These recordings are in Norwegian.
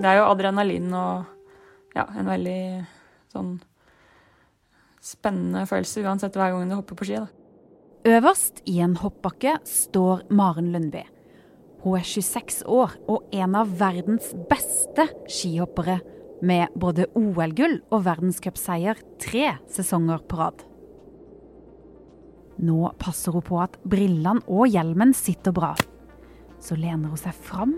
det er jo adrenalin og ja, en veldig sånn spennende følelse uansett hver gang du hopper på ski. da. Øverst i en hoppbakke står Maren Lundby. Hun er 26 år og en av verdens beste skihoppere, med både OL-gull og verdenscupseier tre sesonger på rad. Nå passer hun på at brillene og hjelmen sitter bra. Så lener hun seg fram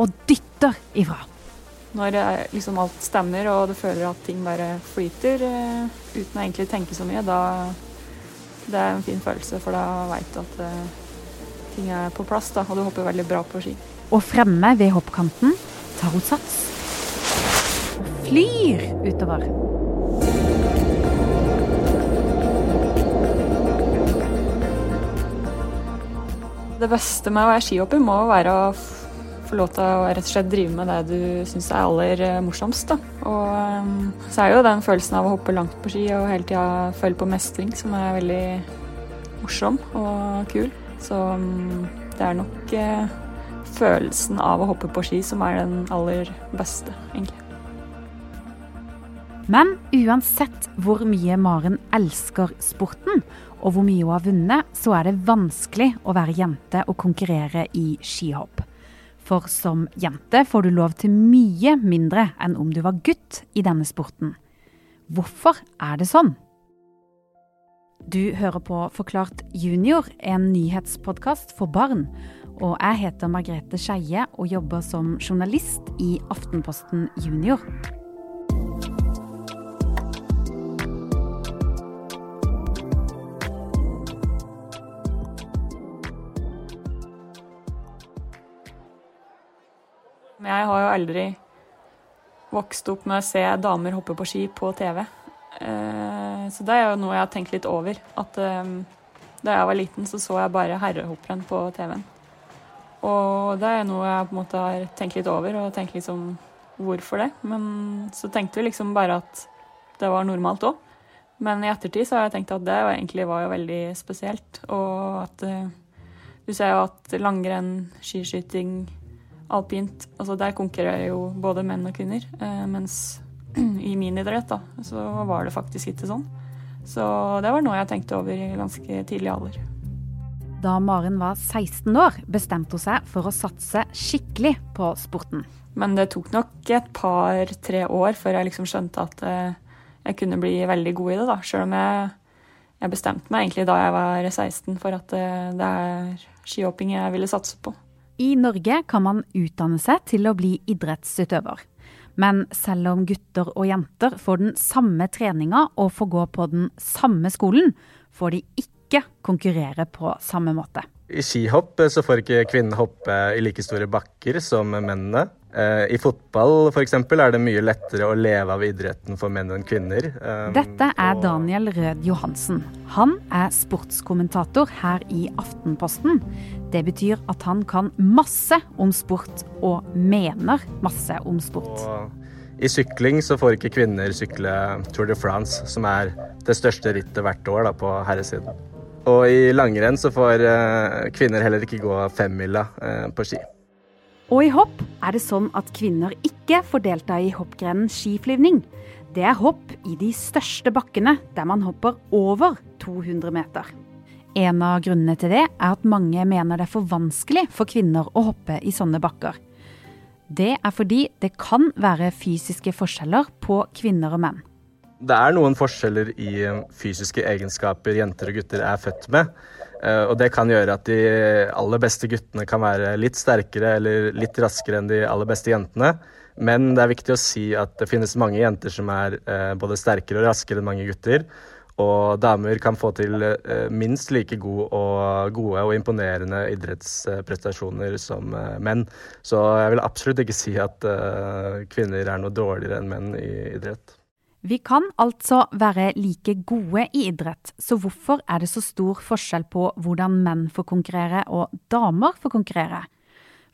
og dytter ifra. Når eh, liksom alt stemmer og du føler at ting bare flyter eh, uten å egentlig tenke så mye, da det er en fin følelse, for da veit du at eh, ting er på plass, da, og du hopper veldig bra på ski. Og fremme ved hoppkanten tar hun sats og flyr utover. Det beste med å være skihopper må være å få lov til å rett og slett drive med det du syns er aller eh, morsomst. Da. Og eh, så er jo den følelsen av å hoppe langt på ski og hele tida føle på mestring som er veldig morsom og kul. Så mm, det er nok eh, følelsen av å hoppe på ski som er den aller beste, egentlig. Men uansett hvor mye Maren elsker sporten, og hvor mye hun har vunnet, så er det vanskelig å være jente og konkurrere i skihopp. For som jente får du lov til mye mindre enn om du var gutt i denne sporten. Hvorfor er det sånn? Du hører på Forklart junior, en nyhetspodkast for barn. Og jeg heter Margrethe Skeie og jobber som journalist i Aftenposten Junior. Jeg har jo aldri vokst opp med å se damer hoppe på ski på TV. Eh, Så det er jo noe jeg har tenkt litt over. At eh, da jeg var liten, så så jeg bare herrehopprenn på TV-en. Og det er noe jeg på en måte har tenkt litt over, og tenkt liksom hvorfor det. Men så tenkte vi liksom bare at det var normalt òg. Men i ettertid så har jeg tenkt at det egentlig var jo veldig spesielt. Og at eh, du ser jo at langrenn, skiskyting, alpint altså Der konkurrerer jo både menn og kvinner. Eh, mens i min idrett da, så var det faktisk ikke sånn. Så det var noe jeg tenkte over i ganske tidlig alder. Da Maren var 16 år, bestemte hun seg for å satse skikkelig på sporten. Men det tok nok et par-tre år før jeg liksom skjønte at eh, jeg kunne bli veldig god i det. da, Sjøl om jeg, jeg bestemte meg egentlig da jeg var 16 for at eh, det er skihopping jeg ville satse på. I Norge kan man utdanne seg til å bli idrettsutøver. Men selv om gutter og jenter får den samme treninga og får gå på den samme skolen, får de ikke konkurrere på samme måte. I skihopp eh, så får ikke kvinnene hoppe i like store bakker som mennene. Eh, I fotball for eksempel, er det mye lettere å leve av idretten for menn enn kvinner. Eh, Dette er Daniel Rød Johansen. Han er sportskommentator her i Aftenposten. Det betyr at han kan masse om sport, og mener masse om sport. Og I sykling så får ikke kvinner sykle Tour de France, som er det største rittet hvert år da, på herresiden. Og i langrenn så får eh, kvinner heller ikke gå femmila eh, på ski. Og i hopp er det sånn at kvinner ikke får delta i hoppgrenen skiflyvning. Det er hopp i de største bakkene, der man hopper over 200 meter. En av grunnene til det er at mange mener det er for vanskelig for kvinner å hoppe i sånne bakker. Det er fordi det kan være fysiske forskjeller på kvinner og menn. Det er noen forskjeller i eh, fysiske egenskaper jenter og gutter er født med. Eh, Og det kan gjøre at de aller beste guttene kan være litt sterkere eller litt raskere enn de aller beste jentene. Men det er viktig å si at det finnes mange jenter som er eh, både sterkere og raskere enn mange gutter. Og damer kan få til minst like god og gode og imponerende idrettsprestasjoner som menn. Så jeg vil absolutt ikke si at kvinner er noe dårligere enn menn i idrett. Vi kan altså være like gode i idrett, så hvorfor er det så stor forskjell på hvordan menn får konkurrere og damer får konkurrere?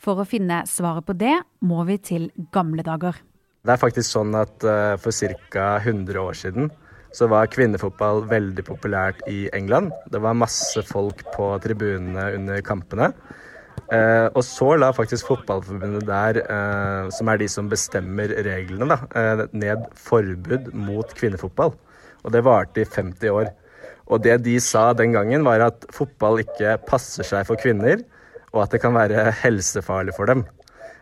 For å finne svaret på det, må vi til gamle dager. Det er faktisk sånn at eh, for ca. 100 år siden så var kvinnefotball veldig populært i England. Det var masse folk på tribunene under kampene. Eh, og så la faktisk Fotballforbundet der, eh, som er de som bestemmer reglene, da, eh, ned forbud mot kvinnefotball. Og det varte i 50 år. Og det de sa den gangen, var at fotball ikke passer seg for kvinner, og at det kan være helsefarlig for dem.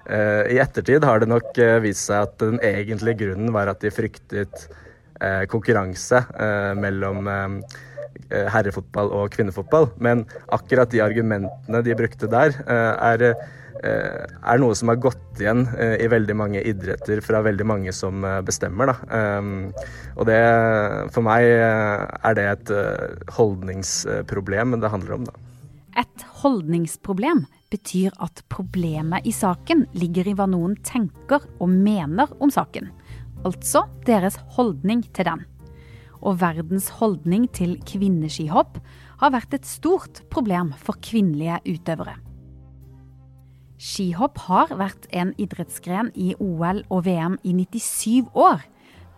Eh, I ettertid har det nok eh, vist seg at den egentlige grunnen var at de fryktet konkurranse mellom herrefotball og kvinnefotball. Men akkurat de argumentene de brukte der, er, er noe som har gått igjen i veldig mange idretter fra veldig mange som bestemmer. Da. Og det, for meg er det et holdningsproblem det handler om. Da. Et holdningsproblem betyr at problemet i saken ligger i hva noen tenker og mener om saken. Altså deres holdning til den. Og verdens holdning til kvinneskihopp har vært et stort problem for kvinnelige utøvere. Skihopp har vært en idrettsgren i OL og VM i 97 år.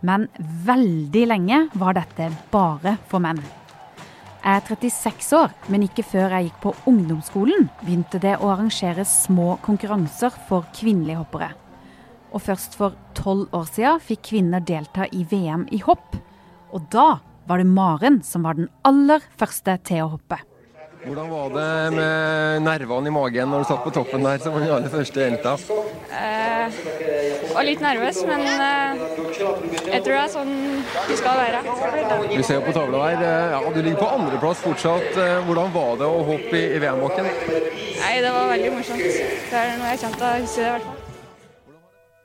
Men veldig lenge var dette bare for menn. Jeg er 36 år, men ikke før jeg gikk på ungdomsskolen begynte det å arrangere små konkurranser for kvinnelige hoppere. Og først for tolv år siden fikk kvinner delta i VM i hopp. Og da var det Maren som var den aller første til å hoppe. Hvordan var det med nervene i magen når du satt på toppen der som den aller første jenta? Eh, var litt nervøs, men eh, jeg tror det er sånn du skal være. Vi ser jo på tavla her, eh, ja, du ligger på andreplass fortsatt. Eh, hvordan var det å hoppe i, i VM-bakken? Nei, det var veldig morsomt. Det er noe jeg til å huske det i hvert fall.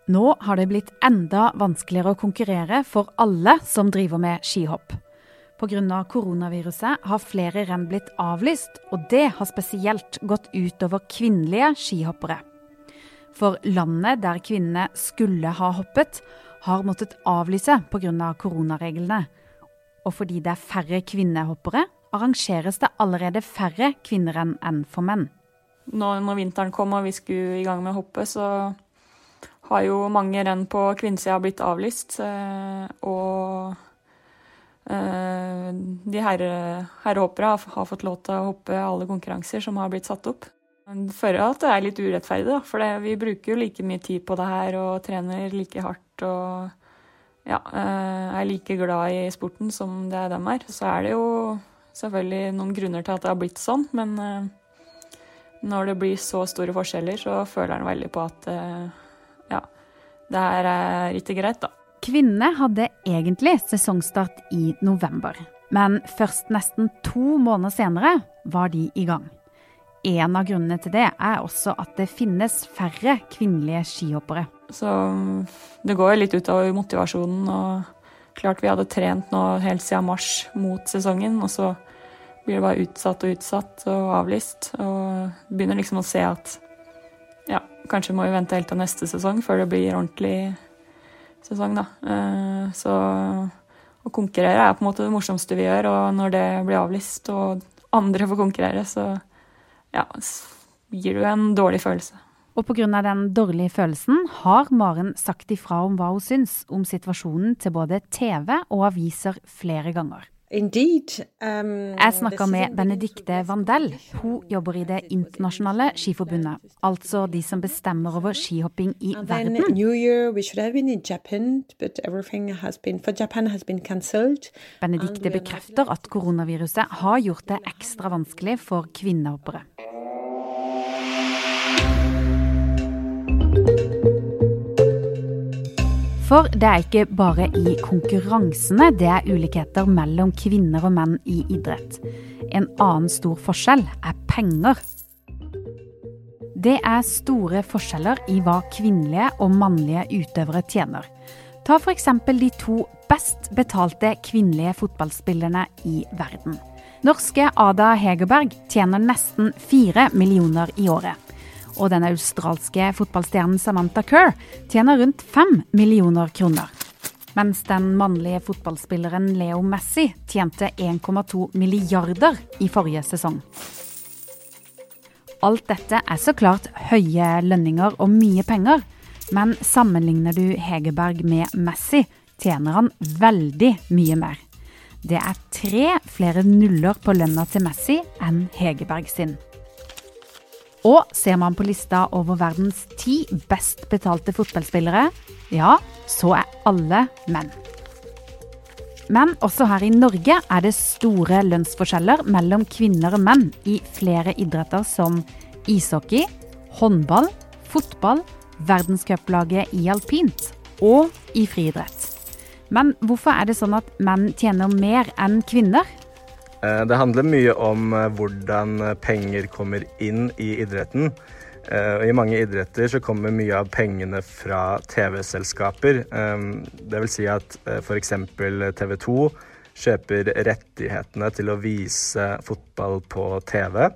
Nå har det blitt enda vanskeligere å konkurrere for alle som driver med skihopp. Pga. koronaviruset har flere renn blitt avlyst, og det har spesielt gått utover kvinnelige skihoppere. For landet der kvinnene skulle ha hoppet, har måttet avlyse pga. koronareglene. Og fordi det er færre kvinnehoppere, arrangeres det allerede færre kvinnerenn enn for menn. Nå når vinteren kom og vi skulle i gang med å hoppe, så har jo mange renn på kvinnesida blitt avlyst. Eh, og Eh, de herre, herrehoppere har fått lov til å hoppe alle konkurranser som har blitt satt opp. Jeg føler at det er litt urettferdig, da, for vi bruker jo like mye tid på det her og trener like hardt og ja, eh, er like glad i sporten som det dem er. Så er det jo selvfølgelig noen grunner til at det har blitt sånn, men når det blir så store forskjeller, så føler han veldig på at det her er ikke greit, da. Kvinnene hadde egentlig sesongstart i november, men først nesten to måneder senere var de i gang. En av grunnene til det er også at det finnes færre kvinnelige skihoppere. Så det går litt utover motivasjonen. og Klart vi hadde trent nå helt siden mars mot sesongen, og så blir det bare utsatt og utsatt og avlyst. Og begynner liksom å se at ja, kanskje må vi vente helt til neste sesong før det blir ordentlig sesong, da. Eh, så å konkurrere er på en måte det morsomste vi gjør, og når det blir avlyst og andre får konkurrere, så ja, gir du en dårlig følelse. Og pga. den dårlige følelsen har Maren sagt ifra om hva hun syns om situasjonen til både TV og aviser flere ganger. Um, jeg snakka med Benedicte Vandel. Hun jobber i Det internasjonale skiforbundet. Altså de som bestemmer over skihopping i verden. Benedicte bekrefter at koronaviruset har gjort det ekstra vanskelig for kvinnehoppere. For det er ikke bare i konkurransene det er ulikheter mellom kvinner og menn i idrett. En annen stor forskjell er penger. Det er store forskjeller i hva kvinnelige og mannlige utøvere tjener. Ta f.eks. de to best betalte kvinnelige fotballspillerne i verden. Norske Ada Hegerberg tjener nesten fire millioner i året og den australske fotballstjernen Samantha Kerr tjener rundt fem millioner kroner. Mens den mannlige fotballspilleren Leo Messi tjente 1,2 milliarder i forrige sesong. Alt dette er så klart høye lønninger og mye penger, men sammenligner du Hegerberg med Messi, tjener han veldig mye mer. Det er tre flere nuller på lønna til Messi enn Hegerberg sin. Og ser man på lista over verdens ti best betalte fotballspillere, ja, så er alle menn. Men også her i Norge er det store lønnsforskjeller mellom kvinner og menn i flere idretter som ishockey, håndball, fotball, verdenscuplaget i alpint og i friidrett. Men hvorfor er det sånn at menn tjener mer enn kvinner? Eh, det handler mye om eh, hvordan penger kommer inn i idretten. Eh, I mange idretter så kommer mye av pengene fra TV-selskaper. Det vil si at f.eks. TV 2 kjøper rettighetene til å vise fotball på TV.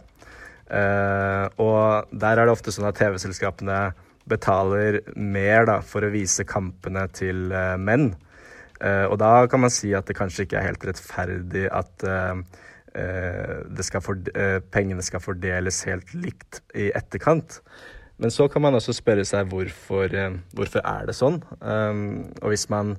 Og der er det ofte sånn at TV-selskapene betaler mer da, for å vise kampene til menn. Og da kan man si at det kanskje ikke er helt rettferdig at Eh, skal for, eh, pengene skal fordeles helt likt i etterkant. Men så kan man også spørre seg hvorfor, eh, hvorfor er det sånn? Um, og hvis man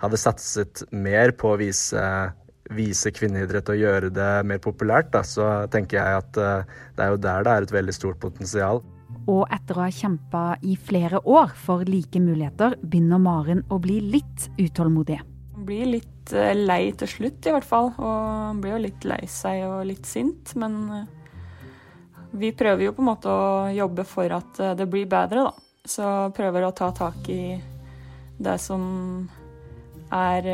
hadde satset mer på å vise, vise kvinneidrett og gjøre det mer populært, da, så tenker jeg at det er jo der det er et veldig stort potensial. Og etter å ha kjempa i flere år for like muligheter, begynner Maren å bli litt utålmodig. Blir litt eh, lei til slutt, i hvert fall. Og blir jo litt lei seg og litt sint. Men eh, vi prøver jo på en måte å jobbe for at eh, det blir bedre, da. Så prøver å ta tak i det som er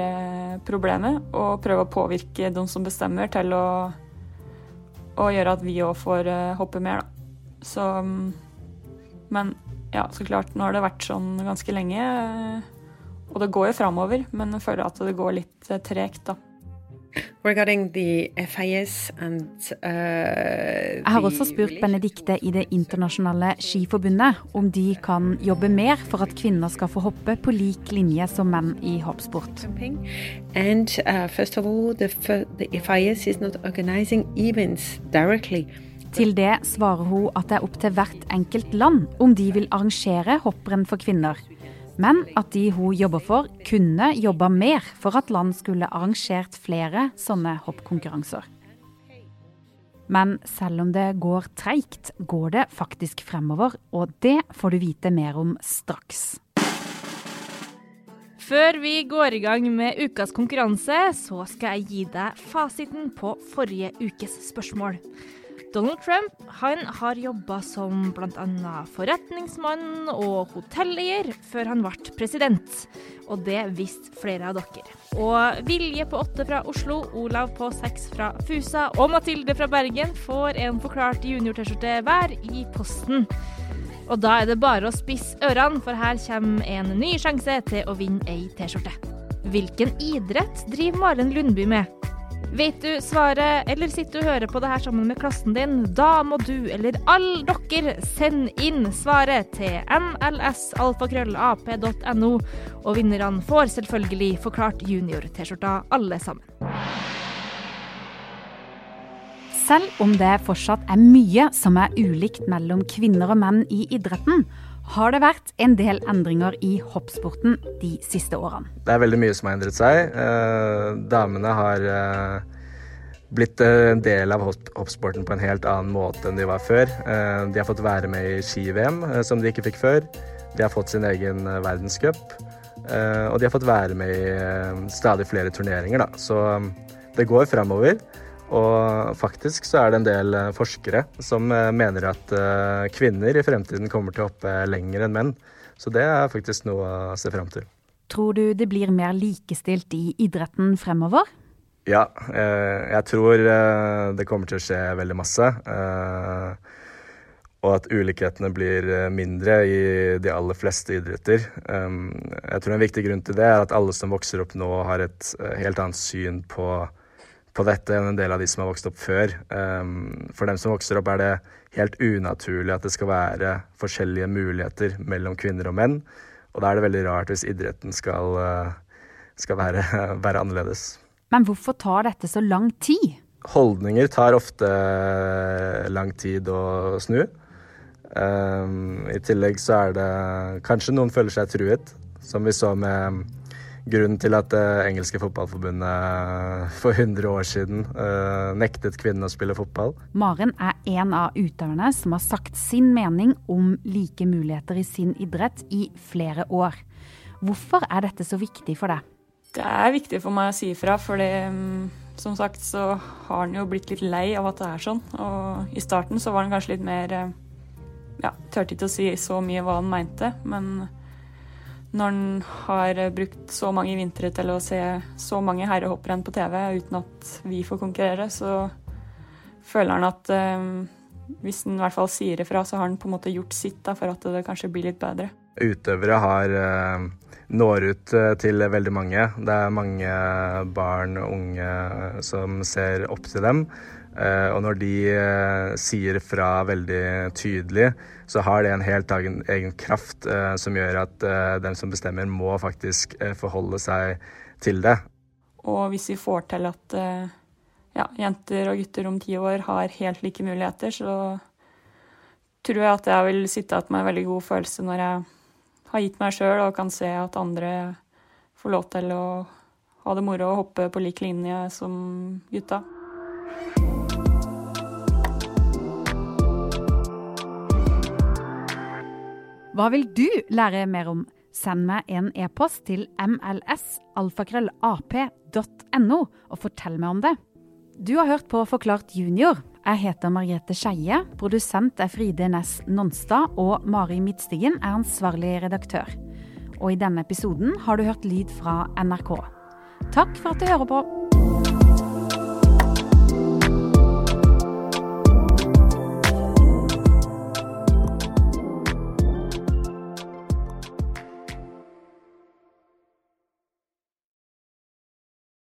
problemet, og prøve å påvirke de som bestemmer, til å, å gjøre at vi òg får hoppe mer, da. Så Men ja, så klart, nå har det vært sånn ganske lenge. Og det går jo framover, men jeg føler at det går litt eh, tregt, da. And, uh, jeg har også spurt Benedikte i Det internasjonale skiforbundet om de kan jobbe mer for at kvinner skal få hoppe på lik linje som menn i hoppsport. And, uh, Til det svarer hun at det er opp til hvert enkelt land om de vil arrangere hopprenn for kvinner men at de hun jobber for, kunne jobba mer for at land skulle arrangert flere sånne hoppkonkurranser. Men selv om det går treigt, går det faktisk fremover, og det får du vite mer om straks. Før vi går i gang med ukas konkurranse, så skal jeg gi deg fasiten på forrige ukes spørsmål. Donald Trump han har jobba som bl.a. forretningsmann og hotelleier før han ble president. Og det visste flere av dere. Og Vilje på åtte fra Oslo, Olav på seks fra Fusa og Mathilde fra Bergen får en forklart junior-T-skjorte hver i posten. Og da er det bare å spisse ørene, for her kommer en ny sjanse til å vinne ei T-skjorte. Hvilken idrett driver Maren Lundby med? Vet du svaret, eller sitter du og hører på det her sammen med klassen din? Da må du, eller alle dere, sende inn svaret til nlsalfakrøllap.no, og vinnerne får selvfølgelig Forklart junior-T-skjorta, alle sammen. Selv om det fortsatt er mye som er ulikt mellom kvinner og menn i idretten, har det vært en del endringer i hoppsporten de siste årene. Det er veldig mye som har endret seg. Eh, damene har eh, blitt en del av hoppsporten på en helt annen måte enn de var før. Eh, de har fått være med i ski-VM, eh, som de ikke fikk før. De har fått sin egen eh, verdenscup. Eh, og de har fått være med i stadig flere turneringer, da. Så det går framover. Og faktisk så er det en del eh, forskere som eh, mener at eh, kvinner i fremtiden kommer til å hoppe lenger enn menn. Så det er faktisk noe å se frem til. Tror du det blir mer likestilt i idretten fremover? Ja, jeg tror det kommer til å skje veldig masse. Og at ulikhetene blir mindre i de aller fleste idretter. Jeg tror en viktig grunn til det er at alle som vokser opp nå, har et helt annet syn på på dette enn en del av de som har vokst opp før. Um, for dem som vokser opp, er det helt unaturlig at det skal være forskjellige muligheter mellom kvinner og menn. Og da er det veldig rart hvis idretten skal, uh, skal være, være annerledes. Men hvorfor tar dette så lang tid? Holdninger tar ofte lang tid å snu. Um, I tillegg så er det kanskje noen føler seg truet, som vi så med grunnen til at det engelske fotballforbundet for 100 år siden uh, nektet kvinnene å spille fotball. Maren er en av utøverne som har sagt sin mening om like muligheter i sin idrett i flere år. Hvorfor er dette så viktig for deg? Det er viktig for meg å si ifra, for um, som sagt så har en jo blitt litt lei av at det er sånn. Og i starten så var en kanskje litt mer ja, turte ikke å si så mye hva en mente, men når han har brukt så mange vintre til å se så mange herrehopprenn på TV uten at vi får konkurrere, så føler han at eh, hvis han i hvert fall sier ifra, så har han på en måte gjort sitt da, for at det kanskje blir litt bedre. Utøvere har eh, når ut eh, til veldig mange. Det er mange barn og unge som ser opp til dem. Eh, og når de eh, sier fra veldig tydelig, så har det en helt egen, egen kraft eh, som gjør at den som bestemmer, må faktisk forholde seg til det. Og hvis vi får til at ja, jenter og gutter om ti år har helt like muligheter, så tror jeg at jeg vil sitte igjen med en veldig god følelse når jeg har gitt meg sjøl og kan se at andre får lov til å ha det moro og hoppe på lik linje som gutta. Hva vil du lære mer om? Send meg en e-post til mls.alfakrøllap.no og fortell meg om det. Du har hørt på Forklart junior. Jeg heter Margrethe Skeie. Produsent er Fride Næss Nonstad, og Mari Midtstigen er ansvarlig redaktør. Og i denne episoden har du hørt lyd fra NRK. Takk for at du hører på.